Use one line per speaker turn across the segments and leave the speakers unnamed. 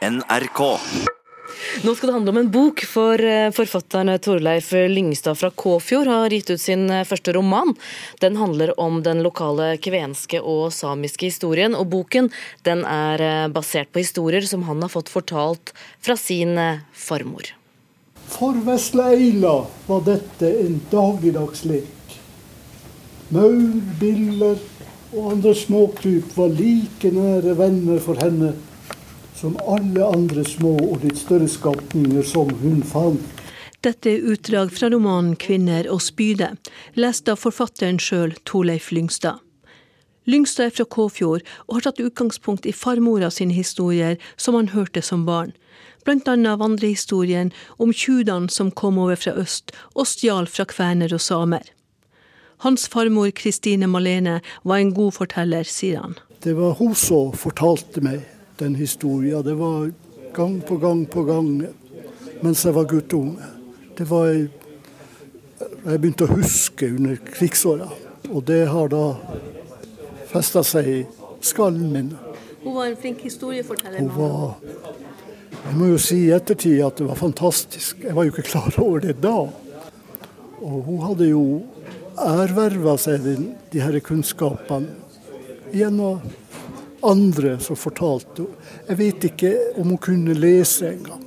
NRK.
Nå skal det handle om en bok, for eh, forfatteren Torleif Lyngstad fra Kåfjord har gitt ut sin eh, første roman. Den handler om den lokale kvenske og samiske historien, og boken den er eh, basert på historier som han har fått fortalt fra sin farmor.
For vesle Eila var dette en dagligdags lek. Maur, biller og andre småkryp var like nære venner for henne som alle andre små og litt større skapninger som hun fant.
Dette er utdrag fra romanen 'Kvinner og spyde', lest av forfatteren sjøl, Torleif Lyngstad. Lyngstad er fra Kåfjord og har tatt utgangspunkt i farmora sine historier som han hørte som barn. Annet vandrehistorien om tjudene som kom over fra øst og stjal fra kvener og samer. Hans farmor Kristine Malene var en god forteller, sier han.
Det var hun som fortalte meg den historien. Det var gang på gang på gang mens jeg var guttunge. Det var Jeg begynte å huske under krigsåra, og det har da festa seg i skallen min.
Hun var en flink historieforteller?
Hun var Jeg må jo si i ettertid at det var fantastisk. Jeg var jo ikke klar over det da. Og hun hadde jo erverva seg de, de her kunnskapene gjennom andre som fortalte. Jeg vet ikke om hun kunne lese engang.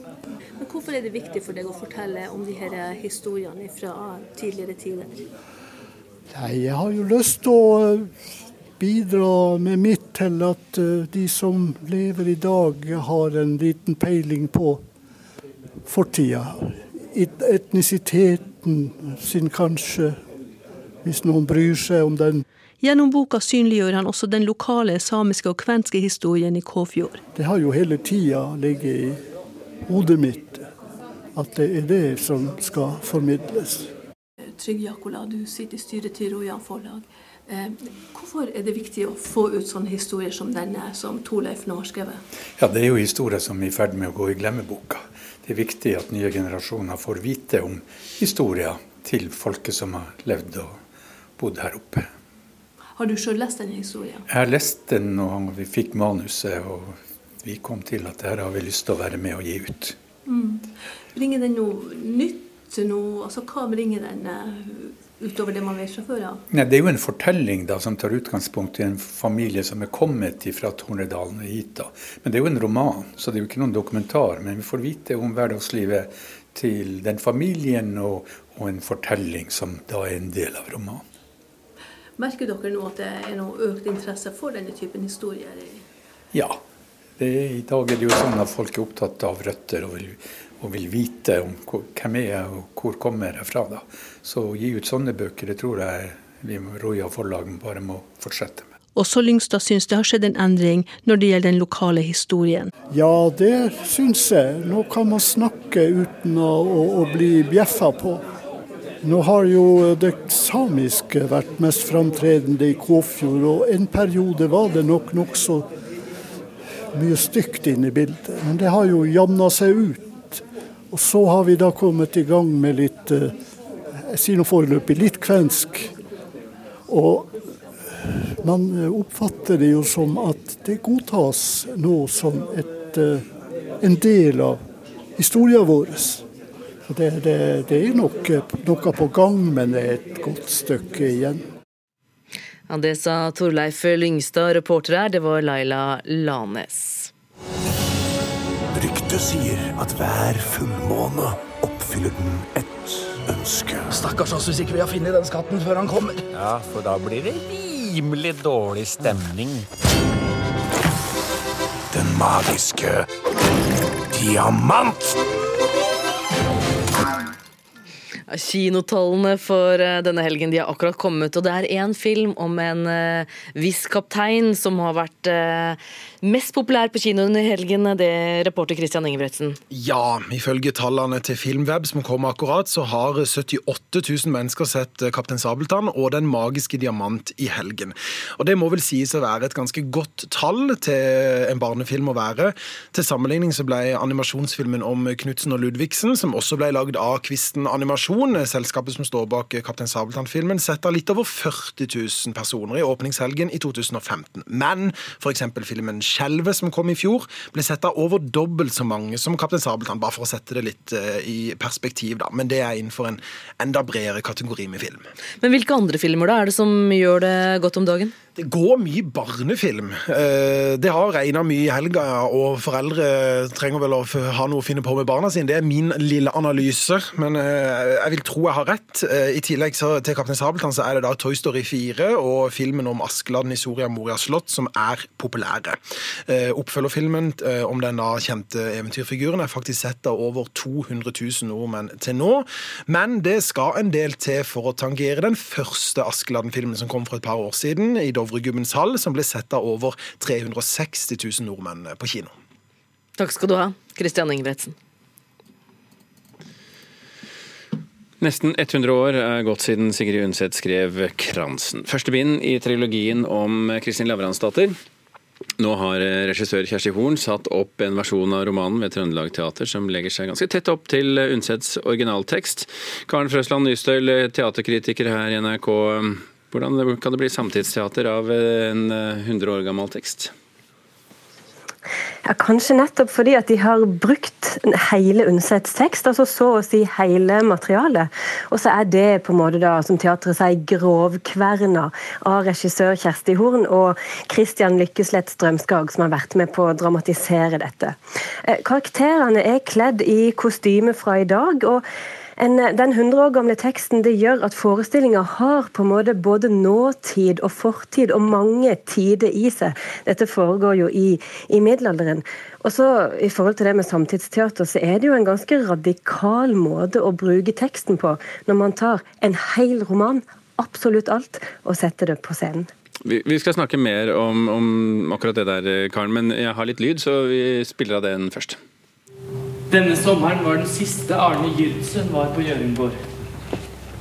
Men hvorfor er det viktig for deg å fortelle om de her historiene fra tidligere tider?
Nei, jeg har jo lyst til å bidra med mitt til at eh, de som lever i dag, har en liten peiling på fortida. Etnisiteten sin kanskje, hvis noen bryr seg om den.
Gjennom boka synliggjør han også den lokale samiske og kvenske historien i Kåfjord.
Det har jo hele tida ligget i hodet mitt at det er det som skal formidles.
Trygg Jakola, du sitter i styret til Rojan Forlag. Eh, hvorfor er det viktig å få ut sånne historier som denne, som Torleif nå har skrevet?
Ja, Det er jo historier som er i ferd med å gå i glemmeboka. Det er viktig at nye generasjoner får vite om historier til folket som har levd og bodd her oppe.
Har du sjøl lest denne historien?
Jeg har lest den og vi fikk manuset, og vi kom til at her har vi lyst til å være med og gi ut.
Mm. Bringer den noe nytt nå? Altså, hva bringer den uh, utover det man vet fra før av?
Ja? Det er jo en fortelling da, som tar utgangspunkt i en familie som er kommet fra Tornedalen og hit. da. Men det er jo en roman, så det er jo ikke noen dokumentar. Men vi får vite om hverdagslivet til den familien, og, og en fortelling som da er en del av romanen.
Merker dere nå at det er noe økt interesse for denne typen historier?
Ja. Det, I dag er det jo sånn at folk er opptatt av røtter og vil, og vil vite om hvor, hvem er jeg og hvor kommer jeg fra. da. Så å gi ut sånne bøker, det tror jeg vi Roja forlag bare må fortsette med.
Også Lyngstad syns det har skjedd en endring når det gjelder den lokale historien.
Ja, det syns jeg. Nå kan man snakke uten å, å, å bli bjeffa på. Nå har jo det samiske vært mest framtredende i Kåfjord, og en periode var det nok nokså mye stygt inne i bildet. Men det har jo jamna seg ut. Og så har vi da kommet i gang med litt eh, Jeg sier nå foreløpig litt kvensk. Og man oppfatter det jo som at det godtas nå som et, eh, en del av historien vår. Det, det, det, er nok noe på gang, men det er et godt stykke igjen.
Ja, det sa Torleif Lyngstad, reporter her, det var Laila Lanes.
Ryktet sier at hver fullmåne oppfyller den ett ønske.
Stakkars oss hvis ikke vi har funnet den skatten før han kommer.
Ja, for da blir det rimelig dårlig stemning.
Den magiske diamant!
Kinotallene for eh, denne helgen de har akkurat kommet, og det er én film om en uh, viss kaptein som har vært uh, mest populær på kinoen under helgen. Det er reporter Christian Ingebretsen.
Ja, ifølge tallene til Filmweb som kom akkurat, så har 78 000 mennesker sett Kaptein Sabeltann og Den magiske diamant i helgen. Og det må vel sies å være et ganske godt tall til en barnefilm å være. Til sammenligning så ble animasjonsfilmen om Knutsen og Ludvigsen, som også ble lagd av Kvisten Animasjon, Animasjon, selskapet som står bak Kaptein Sabeltann-filmen, setter litt over 40 000 personer i åpningshelgen i 2015. Men f.eks. filmen 'Skjelvet', som kom i fjor, ble sett av over dobbelt så mange som Kaptein Sabeltann, bare for å sette det litt uh, i perspektiv, da. Men det er innenfor en enda bredere kategori med film.
Men hvilke andre filmer da er det som gjør det godt om dagen?
Det går mye barnefilm. Eh, det har regna mye i helga, og foreldre trenger vel å ha noe å finne på med barna sine. Det er min lille analyse, men eh, jeg vil tro jeg har rett. Eh, I tillegg til Kaptein Sabeltann så er det da Toy Story 4 og filmen om Askeladden i Soria Moria slott som er populære. Oppfølgerfilmen om den da kjente eventyrfiguren er faktisk sett av over 200 000 nordmenn til nå. Men det skal en del til for å tangere den første Askeladden-filmen som kom for et par år siden. i Dovregubbens hall, som ble sett av over 360 000 nordmenn på kino.
Takk skal du ha, Christian Ingebretsen.
Nesten 100 år er gått siden Sigrid Undset skrev 'Kransen'. Første bind i trilogien om Kristin Lavransdatter. Nå har regissør Kjersti Horn satt opp en versjon av romanen ved Trøndelag Teater som legger seg ganske tett opp til Undsets originaltekst. Karen Frøsland Nystøl, teaterkritiker her i NRK. Hvordan kan det bli samtidsteater av en 100 eh, år gammel tekst?
Ja, Kanskje nettopp fordi at de har brukt hele Undsets tekst, altså så å si hele materialet. Og så er det på en måte da, som teatret sier, grovkverna av regissør Kjersti Horn og Christian Lykkeslett Strømskag, som har vært med på å dramatisere dette. Eh, karakterene er kledd i kostyme fra i dag. og en, eh, den 100 år gamle teksten det gjør at forestillinga har på en måte både nåtid og fortid og mange tider i seg. Dette foregår jo i, i middelalderen. Og så I forhold til det med samtidsteater, så er det jo en ganske radikal måte å bruke teksten på, når man tar en hel roman, absolutt alt, og setter det på scenen.
Vi skal snakke mer om, om akkurat det der, Karen, men jeg har litt lyd, så vi spiller av den først.
Denne sommeren var den siste Arne Gyrdsen var på Gjøringborg.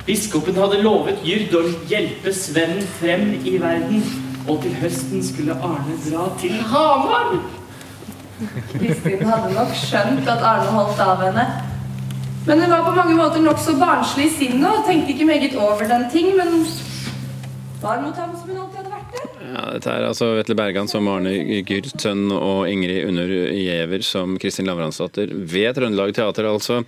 Biskopen hadde lovet Jyrd å hjelpe svennen frem i verden, og til høsten skulle Arne dra til Hamar.
Kristin hadde nok skjønt at Arne holdt av henne. Men hun var på mange måter nokså barnslig i sinnet og tenkte ikke meget over den ting, men var mot ham som hun alltid hadde
ja, dette er altså Vetle Bergan som Arne Gyrtsen og Ingrid Under Giæver som Kristin Lavransdatter ved Trøndelag Teater, altså.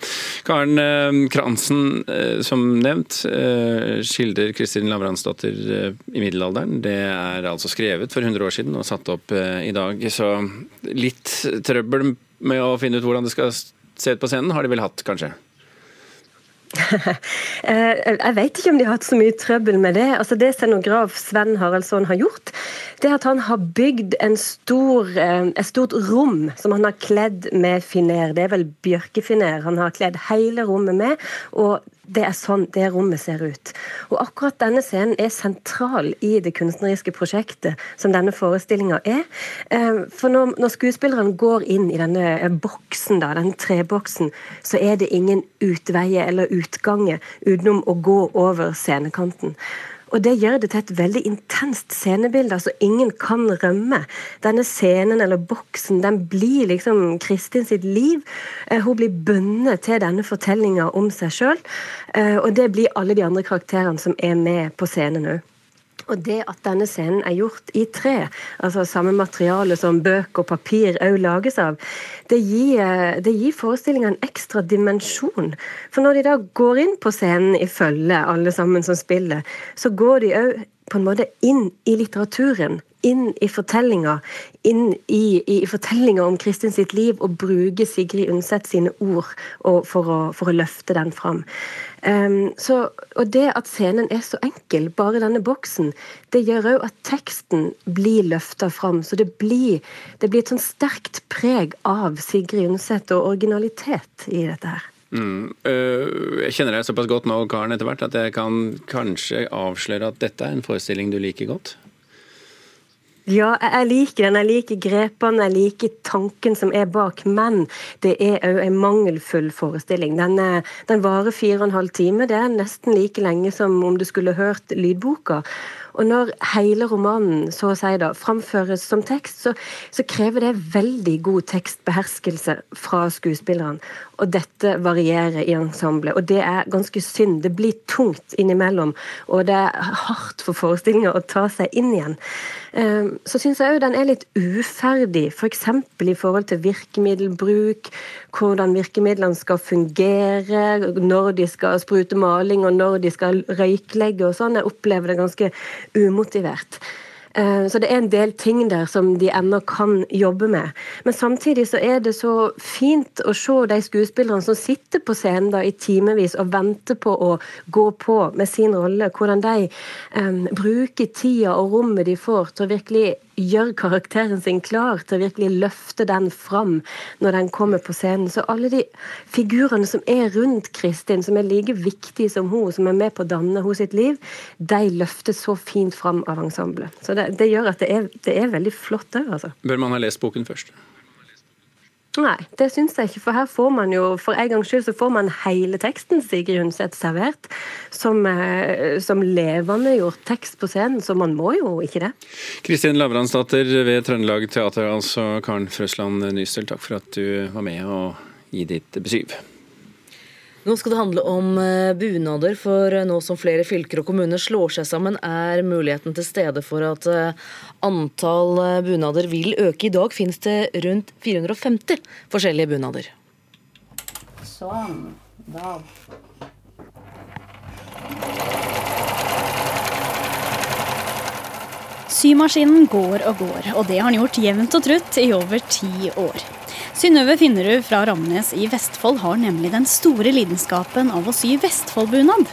Karen eh, Kransen, eh, som nevnt, eh, skildrer Kristin Lavransdatter i middelalderen. Det er altså skrevet for 100 år siden og satt opp i dag, så litt trøbbel med å finne ut hvordan det skal se ut på scenen har de vel hatt, kanskje?
Eh, jeg vet ikke om de har hatt så mye trøbbel med det. Altså Det scenograf Sven Haraldsson har gjort, det er at han har bygd en stor, eh, et stort rom som han har kledd med finer. Det er vel bjørkefiner han har kledd hele rommet med. og det er sånn det rommet ser ut. Og akkurat denne scenen er sentral i det kunstneriske prosjektet som denne forestillinga er. Eh, for når, når skuespilleren går inn i denne eh, boksen, da, denne treboksen, så er det ingen utveier eller utganger utenom å gå over scenekanten. Og det gjør det til et veldig intenst scenebilde. altså Ingen kan rømme. Denne scenen eller boksen den blir liksom Kristin sitt liv. Eh, hun blir bundet til denne fortellinga om seg sjøl. Eh, og det blir alle de andre karakterene som er med på scenen òg. Og det at denne scenen er gjort i tre, altså samme materiale som bøker og papir òg lages av, det gir, det gir forestillinga en ekstra dimensjon. For når de da går inn på scenen i følge, alle sammen som spiller, så går de òg på en måte inn i litteraturen, inn i fortellinga, inn i, i fortellinga om Kristin sitt liv, og bruke Sigrid Undset sine ord for å, for, å, løfte den fram. Um, så, og det at scenen er så enkel, bare denne boksen, det gjør òg at teksten blir løfta fram. Så det blir, det blir et sånn sterkt preg av Sigrid Undset og originalitet i dette her.
Mm. Uh, jeg kjenner deg såpass godt nå, Karen, etter hvert, at jeg kan kanskje avsløre at dette er en forestilling du liker godt?
Ja, jeg liker den. Jeg liker grepene, jeg liker tanken som er bak. Men det er òg en mangelfull forestilling. Den, den varer fire og en halv time. Det er nesten like lenge som om du skulle hørt lydboka. Og når hele romanen så å si da, framføres som tekst, så, så krever det veldig god tekstbeherskelse fra skuespillerne. Og dette varierer i ensemblet, og det er ganske synd. Det blir tungt innimellom, og det er hardt for forestillinga å ta seg inn igjen. Ehm, så syns jeg òg den er litt uferdig, f.eks. For i forhold til virkemiddelbruk, hvordan virkemidlene skal fungere, når de skal sprute maling og når de skal røyklegge og sånn. Jeg opplever det ganske umotivert. Eh, så det er en del ting der som de ennå kan jobbe med. Men samtidig så er det så fint å se de skuespillerne som sitter på scenen da i timevis og venter på å gå på med sin rolle, hvordan de um, bruker tida og rommet de får til å virkelig gjør karakteren sin klar til å virkelig løfte den fram når den kommer på scenen. Så alle de figurene som er rundt Kristin, som er like viktige som hun, som er med på å danne henne sitt liv, de løftes så fint fram av ensemblet. Så det, det gjør at det er, det er veldig flott òg, altså.
Bør man ha lest boken først?
Nei, det syns jeg ikke. For her får man jo, for en gangs skyld så får man hele teksten Sigrid Undset servert. Som, eh, som levendegjort tekst på scenen, så man må jo ikke det.
Kristin Lavransdatter ved Trøndelag Teater, altså Karen Frøsland Nystel, takk for at du var med og gi ditt besyv.
Nå skal det handle om eh, bunader, for eh, nå som flere fylker og kommuner slår seg sammen, er muligheten til stede for at eh, antall bunader vil øke. I dag finnes det rundt 450 forskjellige bunader.
Sånn. Da
Symaskinen går og går, og det har den gjort jevnt og trutt i over ti år. Synnøve Finnerud fra Ramnes i Vestfold har nemlig den store lidenskapen av å sy Vestfoldbunad.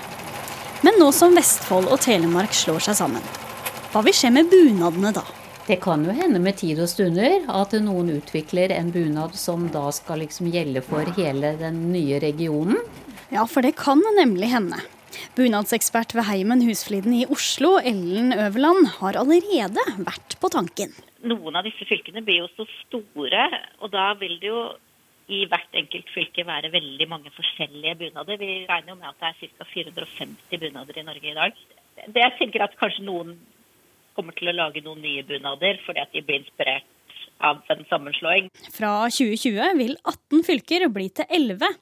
Men nå som Vestfold og Telemark slår seg sammen, hva vil skje med bunadene da?
Det kan jo hende med tid og stunder at noen utvikler en bunad som da skal liksom gjelde for hele den nye regionen.
Ja, for det kan nemlig hende. Bunadsekspert ved Heimen Husfliden i Oslo, Ellen Øverland, har allerede vært på tanken
noen av disse fylkene blir jo så store, og da vil det jo i hvert enkelt fylke være veldig mange forskjellige bunader. Vi regner jo med at det er ca. 450 bunader i Norge i dag. Det jeg tenker at kanskje noen kommer til å lage noen nye bunader fordi at de blir inspirert av en sammenslåing.
Fra 2020 vil 18 fylker bli til 11.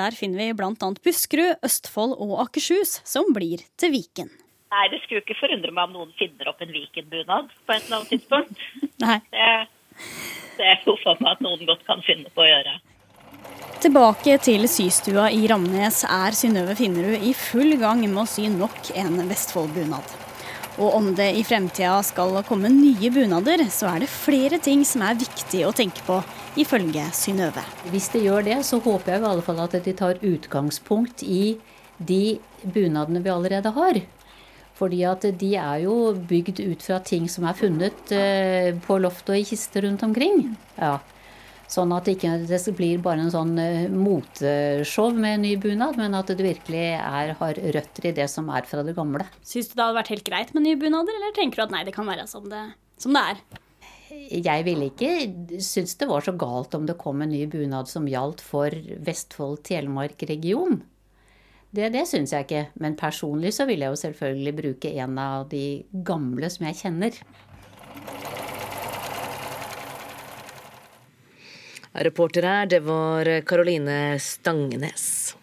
Der finner vi bl.a. Buskerud, Østfold og Akershus, som blir til Viken.
Nei, det skulle ikke forundre meg om noen finner opp en Viken-bunad på et eller annet tidspunkt.
Nei.
Det, det er for meg at noen godt kan finne på å gjøre.
Tilbake til systua i Ramnes er Synnøve Finnerud i full gang med å sy nok en Vestfold-bunad. Og om det i fremtida skal komme nye bunader, så er det flere ting som er viktig å tenke på, ifølge Synnøve.
Hvis det gjør det, så håper jeg i alle fall at de tar utgangspunkt i de bunadene vi allerede har. Fordi at de er jo bygd ut fra ting som er funnet eh, på loft og i kister rundt omkring. Ja. Sånn at det ikke blir bare en sånn eh, moteshow med ny bunad, men at det virkelig er, har røtter i det som er fra det gamle.
Syns du det hadde vært helt greit med nye bunader, eller tenker du at nei, det kan være som det, som det er?
Jeg ville ikke synes det var så galt om det kom en ny bunad som gjaldt for Vestfold-Telemark-region. Det, det syns jeg ikke. Men personlig så vil jeg jo selvfølgelig bruke en av de gamle som jeg kjenner.
Reporter her, det var Karoline Stangenes.